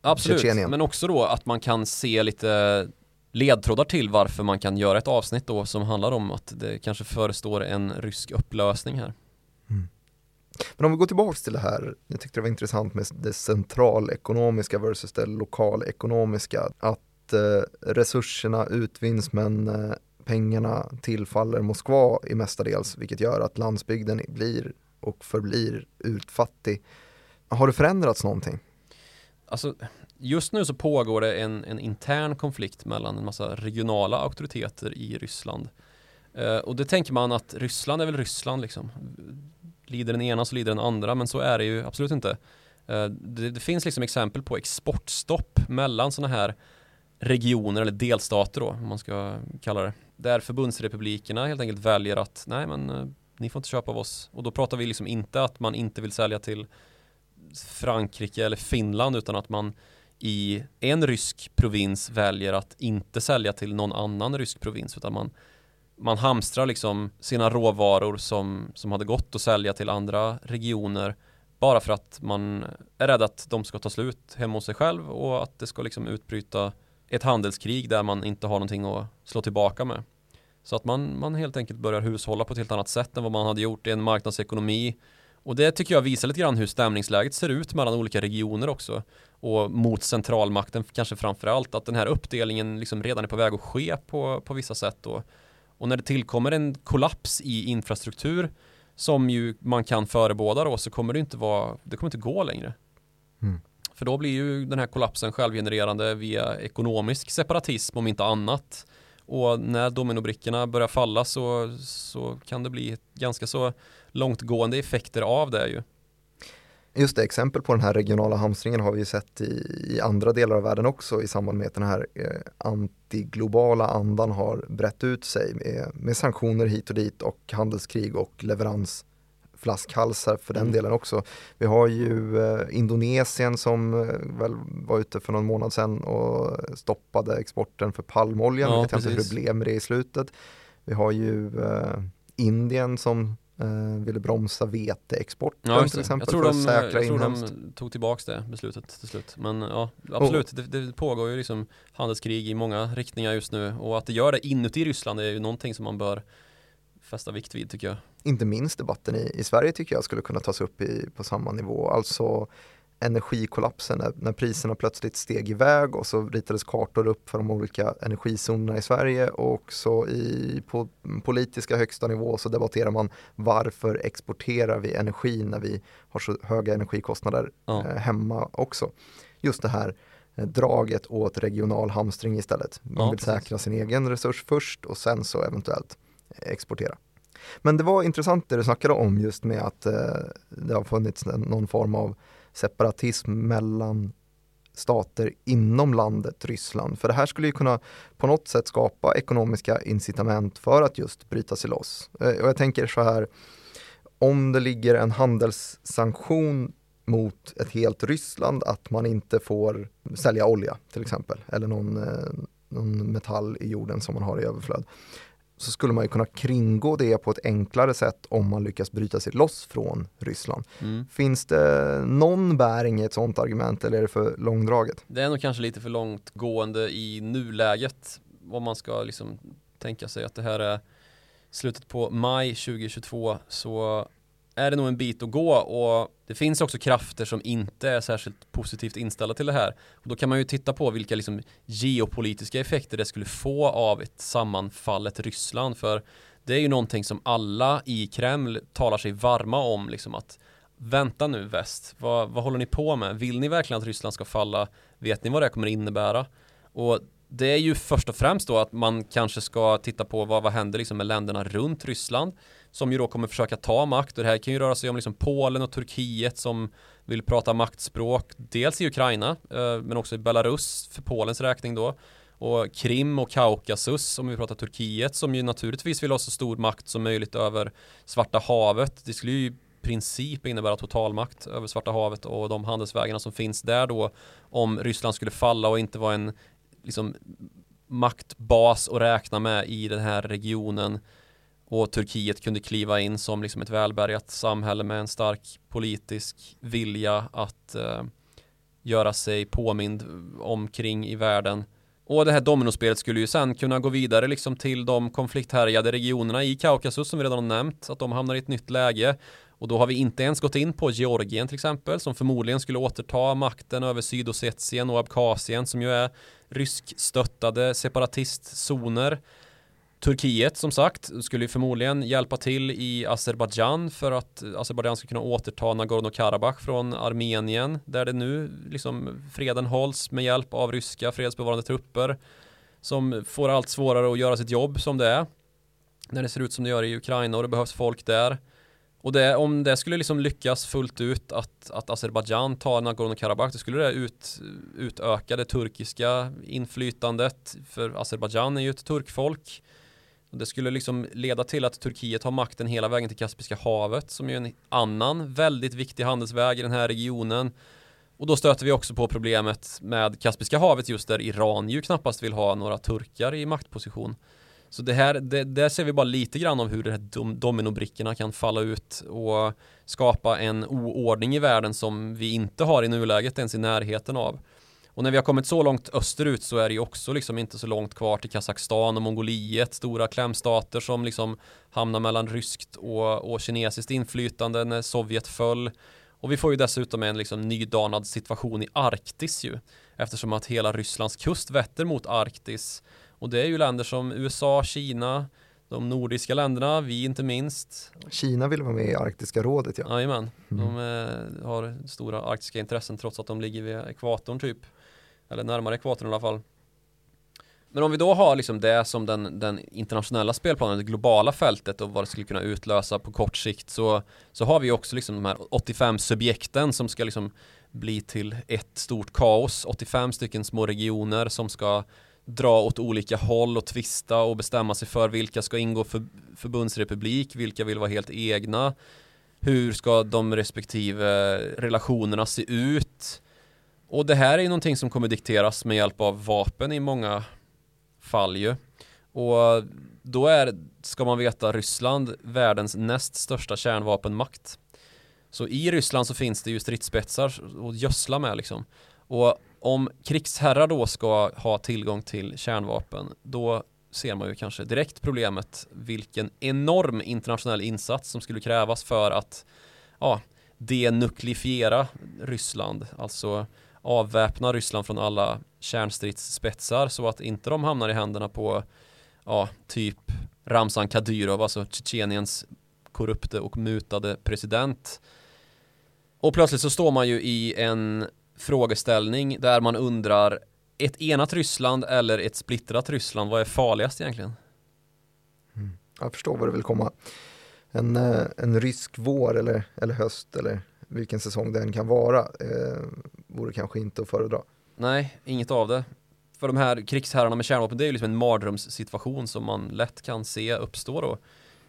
Absolut, Tjetjenien. men också då att man kan se lite ledtrådar till varför man kan göra ett avsnitt då som handlar om att det kanske förestår en rysk upplösning här. Mm. Men om vi går tillbaka till det här, jag tyckte det var intressant med det centralekonomiska versus det lokalekonomiska, att eh, resurserna utvinns men eh, pengarna tillfaller Moskva i mestadels, vilket gör att landsbygden blir och förblir utfattig. Har det förändrats någonting? Alltså, just nu så pågår det en, en intern konflikt mellan en massa regionala auktoriteter i Ryssland. Eh, och det tänker man att Ryssland är väl Ryssland liksom. Lider den ena så lider den andra, men så är det ju absolut inte. Eh, det, det, finns liksom exempel på exportstopp mellan sådana här regioner eller delstater då, om man ska kalla det. Där förbundsrepublikerna helt enkelt väljer att nej men eh, ni får inte köpa av oss. Och då pratar vi liksom inte att man inte vill sälja till Frankrike eller Finland utan att man i en rysk provins väljer att inte sälja till någon annan rysk provins utan man, man hamstrar liksom sina råvaror som, som hade gått att sälja till andra regioner bara för att man är rädd att de ska ta slut hemma hos sig själv och att det ska liksom utbryta ett handelskrig där man inte har någonting att slå tillbaka med. Så att man, man helt enkelt börjar hushålla på ett helt annat sätt än vad man hade gjort i en marknadsekonomi. Och det tycker jag visar lite grann hur stämningsläget ser ut mellan olika regioner också. Och mot centralmakten kanske framför allt. Att den här uppdelningen liksom redan är på väg att ske på, på vissa sätt. Då. Och när det tillkommer en kollaps i infrastruktur som ju man kan förebåda då så kommer det inte vara, det kommer inte gå längre. Mm. För då blir ju den här kollapsen självgenererande via ekonomisk separatism om inte annat. Och när dominobrickorna börjar falla så, så kan det bli ganska så långtgående effekter av det ju. Just det, exempel på den här regionala hamstringen har vi ju sett i, i andra delar av världen också i samband med att den här eh, antiglobala andan har brett ut sig med, med sanktioner hit och dit och handelskrig och leverans flaskhalsar för den mm. delen också. Vi har ju eh, Indonesien som eh, väl var ute för någon månad sedan och stoppade exporten för palmolja. Ja, vet inte hur det blev med det i slutet. Vi har ju eh, Indien som eh, ville bromsa veteexporten ja, till exempel jag tror för att de, säkra Jag tror de tog tillbaka det beslutet till slut. Men ja, absolut, oh. det, det, pågår ju liksom handelskrig i många riktningar just nu och att det gör det inuti Ryssland är ju någonting som man bör fästa vikt vid tycker jag. Inte minst debatten i, i Sverige tycker jag skulle kunna tas upp i, på samma nivå. Alltså energikollapsen när, när priserna plötsligt steg iväg och så ritades kartor upp för de olika energizonerna i Sverige och så i, på politiska högsta nivå så debatterar man varför exporterar vi energi när vi har så höga energikostnader ja. eh, hemma också. Just det här eh, draget åt regional hamstring istället. Man ja, vill säkra sin egen resurs först och sen så eventuellt exportera. Men det var intressant det du snackade om just med att eh, det har funnits någon form av separatism mellan stater inom landet Ryssland. För det här skulle ju kunna på något sätt skapa ekonomiska incitament för att just bryta sig loss. Eh, och jag tänker så här, om det ligger en handelssanktion mot ett helt Ryssland att man inte får sälja olja till exempel eller någon, eh, någon metall i jorden som man har i överflöd så skulle man ju kunna kringgå det på ett enklare sätt om man lyckas bryta sig loss från Ryssland. Mm. Finns det någon bäring i ett sådant argument eller är det för långdraget? Det är nog kanske lite för långtgående i nuläget om man ska liksom tänka sig att det här är slutet på maj 2022 så är det nog en bit att gå och det finns också krafter som inte är särskilt positivt inställda till det här. Och då kan man ju titta på vilka liksom geopolitiska effekter det skulle få av ett sammanfallet Ryssland för det är ju någonting som alla i Kreml talar sig varma om liksom att vänta nu väst, vad, vad håller ni på med? Vill ni verkligen att Ryssland ska falla? Vet ni vad det kommer innebära? Och det är ju först och främst då att man kanske ska titta på vad, vad händer liksom med länderna runt Ryssland som ju då kommer försöka ta makt och det här kan ju röra sig om liksom Polen och Turkiet som vill prata maktspråk dels i Ukraina eh, men också i Belarus för Polens räkning då och Krim och Kaukasus om vi pratar Turkiet som ju naturligtvis vill ha så stor makt som möjligt över Svarta havet. Det skulle ju i princip innebära totalmakt över Svarta havet och de handelsvägarna som finns där då om Ryssland skulle falla och inte vara en liksom maktbas att räkna med i den här regionen och Turkiet kunde kliva in som liksom ett välbärgat samhälle med en stark politisk vilja att eh, göra sig påmind omkring i världen. Och det här dominospelet skulle ju sen kunna gå vidare liksom till de konflikthärjade regionerna i Kaukasus som vi redan har nämnt, att de hamnar i ett nytt läge. Och då har vi inte ens gått in på Georgien till exempel, som förmodligen skulle återta makten över Sydossetien och Abkhazien som ju är ryskstöttade separatistzoner. Turkiet som sagt skulle förmodligen hjälpa till i Azerbajdzjan för att Azerbajdzjan ska kunna återta Nagorno-Karabach från Armenien där det nu liksom freden hålls med hjälp av ryska fredsbevarande trupper som får allt svårare att göra sitt jobb som det är när det ser ut som det gör i Ukraina och det behövs folk där och det, om det skulle liksom lyckas fullt ut att, att Azerbajdzjan tar Nagorno-Karabach, då skulle det ut, utöka det turkiska inflytandet, för Azerbajdzjan är ju ett turkfolk. Det skulle liksom leda till att Turkiet har makten hela vägen till Kaspiska havet, som är en annan väldigt viktig handelsväg i den här regionen. Och då stöter vi också på problemet med Kaspiska havet just där Iran ju knappast vill ha några turkar i maktposition. Så det här, det, där ser vi bara lite grann av hur de här dominobrickorna kan falla ut och skapa en oordning i världen som vi inte har i nuläget ens i närheten av. Och när vi har kommit så långt österut så är det ju också liksom inte så långt kvar till Kazakstan och Mongoliet, stora klämstater som liksom hamnar mellan ryskt och, och kinesiskt inflytande när Sovjet föll. Och vi får ju dessutom en liksom nydanad situation i Arktis ju, eftersom att hela Rysslands kust vetter mot Arktis och det är ju länder som USA, Kina, de nordiska länderna, vi inte minst. Kina vill vara med i Arktiska rådet ja. Jajamän, mm. de eh, har stora arktiska intressen trots att de ligger vid ekvatorn typ. Eller närmare ekvatorn i alla fall. Men om vi då har liksom det som den, den, internationella spelplanen, det globala fältet och vad det skulle kunna utlösa på kort sikt så, så har vi också liksom de här 85 subjekten som ska liksom bli till ett stort kaos. 85 stycken små regioner som ska dra åt olika håll och tvista och bestämma sig för vilka ska ingå för förbundsrepublik, vilka vill vara helt egna. Hur ska de respektive relationerna se ut? Och det här är ju någonting som kommer dikteras med hjälp av vapen i många fall ju. Och då är, ska man veta, Ryssland världens näst största kärnvapenmakt. Så i Ryssland så finns det ju stridsspetsar att gödsla med liksom. Och om krigsherrar då ska ha tillgång till kärnvapen, då ser man ju kanske direkt problemet vilken enorm internationell insats som skulle krävas för att ja, denuklifiera Ryssland, alltså avväpna Ryssland från alla kärnstridsspetsar så att inte de hamnar i händerna på ja, typ Ramzan Kadyrov, alltså Tjetjeniens korrupte och mutade president. Och plötsligt så står man ju i en frågeställning där man undrar ett enat Ryssland eller ett splittrat Ryssland, vad är farligast egentligen? Mm. Jag förstår vad du vill komma. En, eh, en rysk vår eller, eller höst eller vilken säsong det än kan vara eh, vore kanske inte att föredra. Nej, inget av det. För de här krigsherrarna med kärnvapen, det är ju liksom en mardrömssituation som man lätt kan se uppstå då.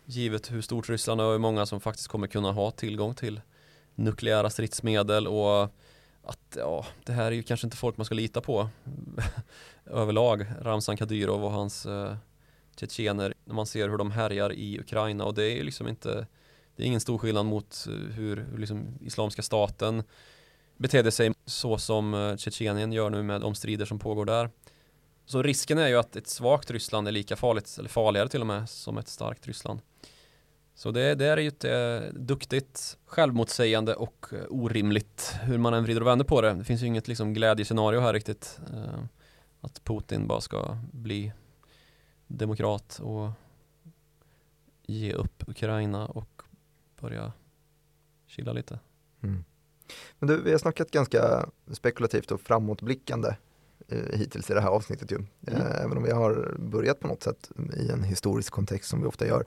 Givet hur stort Ryssland är och hur många som faktiskt kommer kunna ha tillgång till nukleära stridsmedel och att ja, det här är ju kanske inte folk man ska lita på överlag. Ramzan Kadyrov och hans eh, tjetjener när man ser hur de härjar i Ukraina och det är ju liksom inte det är ingen stor skillnad mot eh, hur, hur liksom Islamiska staten betedde sig så som eh, Tjetjenien gör nu med de strider som pågår där. Så risken är ju att ett svagt Ryssland är lika farligt, eller farligare till och med, som ett starkt Ryssland. Så det, det är ju ett eh, duktigt, självmotsägande och eh, orimligt hur man än vrider och vänder på det. Det finns ju inget liksom glädjescenario här riktigt. Eh, att Putin bara ska bli demokrat och ge upp Ukraina och börja chilla lite. Mm. Men du, vi har snackat ganska spekulativt och framåtblickande Eh, hittills i det här avsnittet ju. Mm. Eh, även om vi har börjat på något sätt i en historisk kontext som vi ofta gör.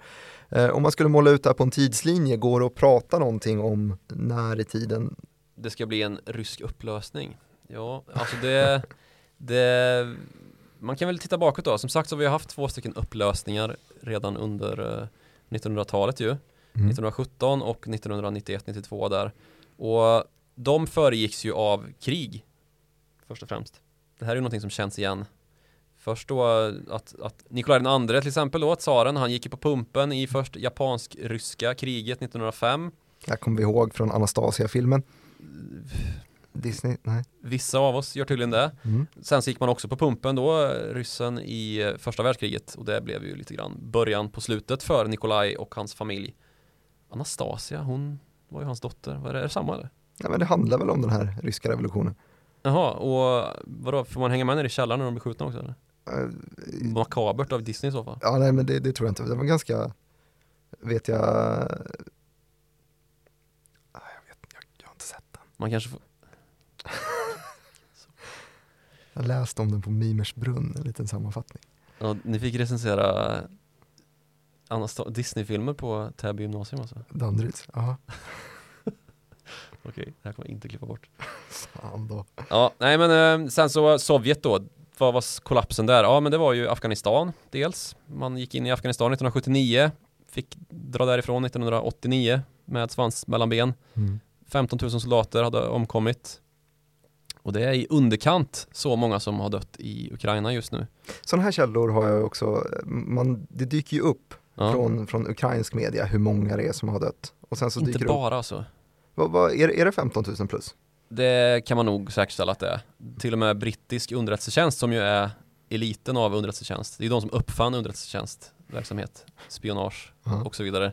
Eh, om man skulle måla ut det här på en tidslinje, går det att prata någonting om när i tiden? Det ska bli en rysk upplösning. Ja, alltså det, det man kan väl titta bakåt då. Som sagt så har vi haft två stycken upplösningar redan under 1900-talet ju. Mm. 1917 och 1991-92 där. Och de föregicks ju av krig först och främst. Det här är ju någonting som känns igen. Först då att, att Nikolaj den andre till exempel då, tsaren, han gick ju på pumpen i först japansk-ryska kriget 1905. Jag kommer vi ihåg från Anastasia-filmen. Disney, nej. Vissa av oss gör tydligen det. Mm. Sen så gick man också på pumpen då, ryssen i första världskriget och det blev ju lite grann början på slutet för Nikolaj och hans familj. Anastasia, hon var ju hans dotter. Var det, är det samma eller? Ja men det handlar väl om den här ryska revolutionen. Jaha, och vadå, får man hänga med ner i källaren när de blir skjutna också eller? Uh, Makabert av Disney i så fall. Ja, nej men det, det, tror jag inte. Det var ganska, vet jag, jag vet jag, jag har inte sett den. Man kanske får Jag läste om den på Mimersbrunn, en liten sammanfattning. Ja, ni fick recensera Disney-filmer på Täby gymnasium alltså? Danderyds, ja. Okej, det här kommer jag inte klippa bort. Fan då. Ja, nej men eh, sen så Sovjet då. Vad var kollapsen där? Ja, men det var ju Afghanistan dels. Man gick in i Afghanistan 1979, fick dra därifrån 1989 med svans mellan ben. Mm. 15 000 soldater hade omkommit. Och det är i underkant så många som har dött i Ukraina just nu. Sådana här källor har jag också, man, det dyker ju upp ja. från, från ukrainsk media hur många det är som har dött. Och sen så Inte dyker bara upp. alltså. Vad, vad, är, är det 15 000 plus? Det kan man nog säkerställa att det är. Till och med brittisk underrättelsetjänst som ju är eliten av underrättelsetjänst. Det är de som uppfann underrättelsetjänstverksamhet, spionage -huh. och så vidare.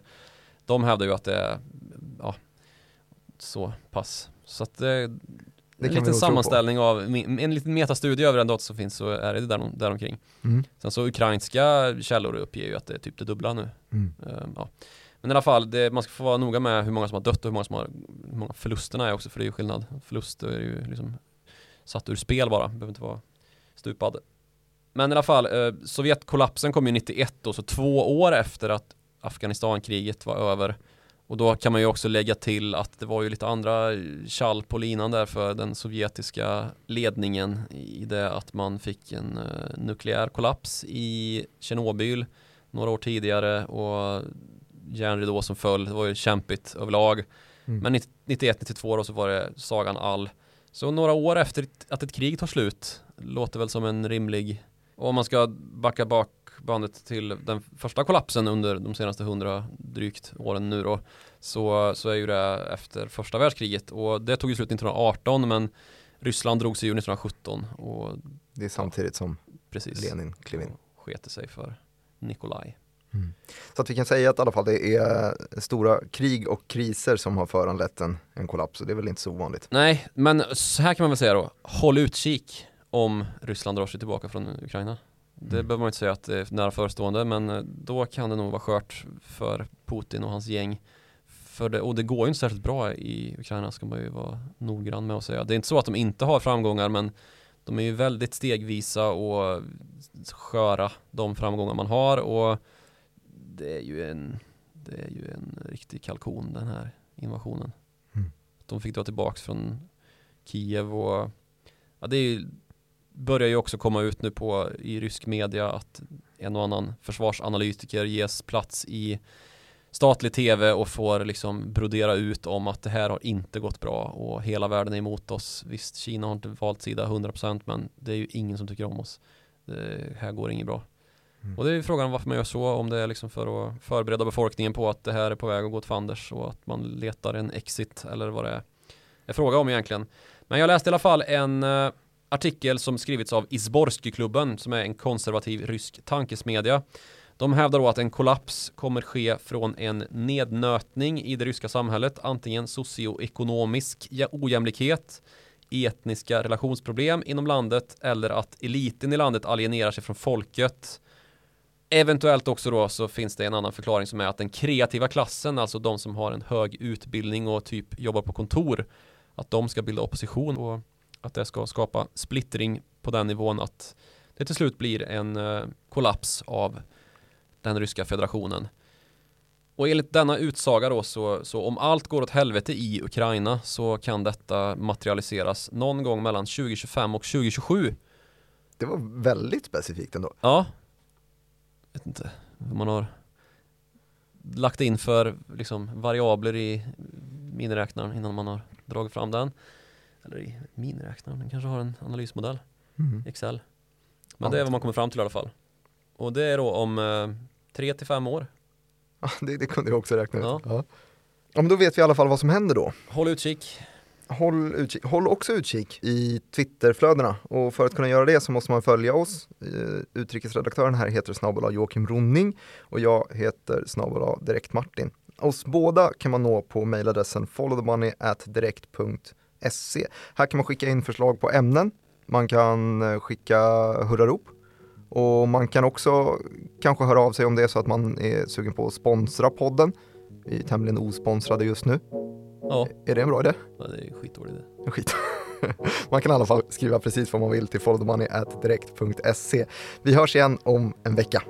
De hävdar ju att det är ja, så pass. Så att det en liten sammanställning av, en liten metastudie över den data som finns så är det där, däromkring. Mm. Sen så ukrainska källor uppger ju att det är typ det dubbla nu. Mm. Um, ja. Men i alla fall, det, man ska få vara noga med hur många som har dött och hur många, som har, hur många förlusterna är också, för det är ju skillnad. Förlust är ju liksom satt ur spel bara, behöver inte vara stupad. Men i alla fall, eh, Sovjetkollapsen kom ju 91 då, så två år efter att Afghanistankriget var över. Och då kan man ju också lägga till att det var ju lite andra kall på linan där för den sovjetiska ledningen i det att man fick en uh, nukleär kollaps i Tjernobyl några år tidigare och järnridå som föll. Det var ju kämpigt överlag. Mm. Men 91-92 då så var det sagan all. Så några år efter att ett krig tar slut låter väl som en rimlig och om man ska backa bak bandet till den första kollapsen under de senaste hundra drygt åren nu då så, så är ju det efter första världskriget och det tog ju slut 1918 men Ryssland drog sig ur 1917 och det är samtidigt som precis, Lenin klev in. Skete sig för Nikolaj. Mm. Så att vi kan säga att i alla fall det är stora krig och kriser som har föranlett en, en kollaps och det är väl inte så ovanligt. Nej, men så här kan man väl säga då, håll utkik om Ryssland drar sig tillbaka från Ukraina. Det mm. behöver man inte säga att det är nära förestående men eh, då kan det nog vara skört för Putin och hans gäng. För det, och det går ju inte särskilt bra i Ukraina ska man ju vara noggrann med att säga. Det är inte så att de inte har framgångar men de är ju väldigt stegvisa och sköra de framgångar man har och det är ju en, det är ju en riktig kalkon den här invasionen. Mm. De fick dra tillbaks från Kiev och ja, det är ju, börjar ju också komma ut nu på i rysk media att en och annan försvarsanalytiker ges plats i statlig tv och får liksom brodera ut om att det här har inte gått bra och hela världen är emot oss. Visst, Kina har inte valt sida 100% men det är ju ingen som tycker om oss. Det här går inget bra. Mm. Och det är ju frågan varför man gör så, om det är liksom för att förbereda befolkningen på att det här är på väg att gå åt fanders och att man letar en exit eller vad det är, är fråga om egentligen. Men jag läste i alla fall en uh, artikel som skrivits av Izborskyklubben som är en konservativ rysk tankesmedja. De hävdar då att en kollaps kommer ske från en nednötning i det ryska samhället, antingen socioekonomisk ojämlikhet, etniska relationsproblem inom landet eller att eliten i landet alienerar sig från folket Eventuellt också då så finns det en annan förklaring som är att den kreativa klassen, alltså de som har en hög utbildning och typ jobbar på kontor, att de ska bilda opposition och att det ska skapa splittring på den nivån att det till slut blir en uh, kollaps av den ryska federationen. Och enligt denna utsaga då så, så om allt går åt helvete i Ukraina så kan detta materialiseras någon gång mellan 2025 och 2027. Det var väldigt specifikt ändå. Ja, vet inte hur man har lagt in för liksom, variabler i miniräknaren innan man har dragit fram den. Eller i miniräknaren, den kanske har en analysmodell. Mm. Excel. Men det är vad man kommer fram till i alla fall. Och det är då om eh, tre till fem år. Ja, det, det kunde jag också räkna ut. Ja. Ja. ja. då vet vi i alla fall vad som händer då. Håll utkik håll, utkik, håll också utkik i Twitterflödena och för att kunna göra det så måste man följa oss. Eh, utrikesredaktören här heter snabel Joakim Ronning och jag heter snabel Direkt Martin. Oss båda kan man nå på mejladressen followthemoney@direkt.se. Här kan man skicka in förslag på ämnen, man kan eh, skicka hurrarop och man kan också kanske höra av sig om det är så att man är sugen på att sponsra podden. Vi är tämligen osponsrade just nu. Ja. Är det en bra idé? Ja, det är en skitdålig idé. Skit. man kan i alla fall skriva precis vad man vill till followthemoney.direkt.se. Vi hörs igen om en vecka.